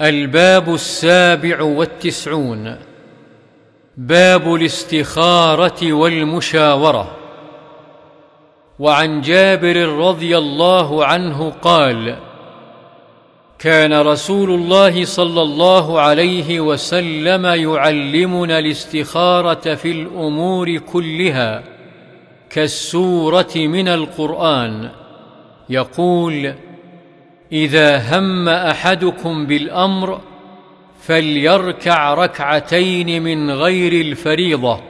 الباب السابع والتسعون. باب الاستخارة والمشاورة. وعن جابر رضي الله عنه قال كان رسول الله صلى الله عليه وسلم يعلمنا الاستخارة في الأمور كلها كالسورة من القرآن. يقول إذا هم أحدكم بالأمر فليركع ركعتين من غير الفريضة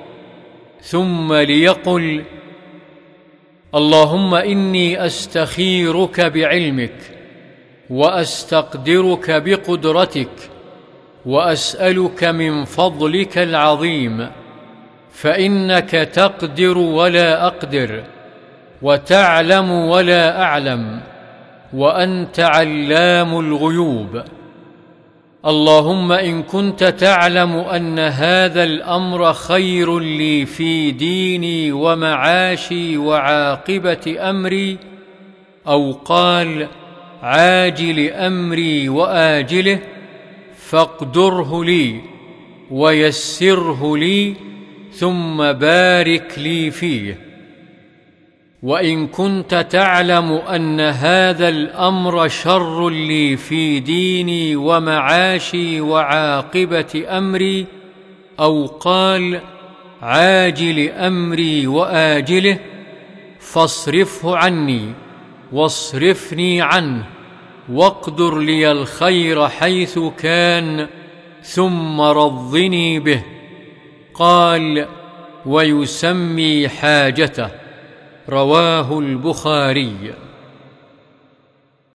ثم ليقل اللهم إني أستخيرك بعلمك وأستقدرك بقدرتك وأسألك من فضلك العظيم فإنك تقدر ولا أقدر وتعلم ولا أعلم. وأنت علام الغيوب. اللهم إن كنت تعلم أن هذا الأمر خير لي في ديني ومعاشي وعاقبة أمري أو قال عاجل أمري وآجله فاقدره لي ويسره لي ثم بارك لي فيه. وإن كنت تعلم أن هذا الأمر شر لي في ديني ومعاشي وعاقبة أمري أو قال عاجل أمري وآجله فاصرفه عني واصرفني عنه واقدر لي الخير حيث كان ثم رضني به. قال ويسمي حاجته. رواه البخاري.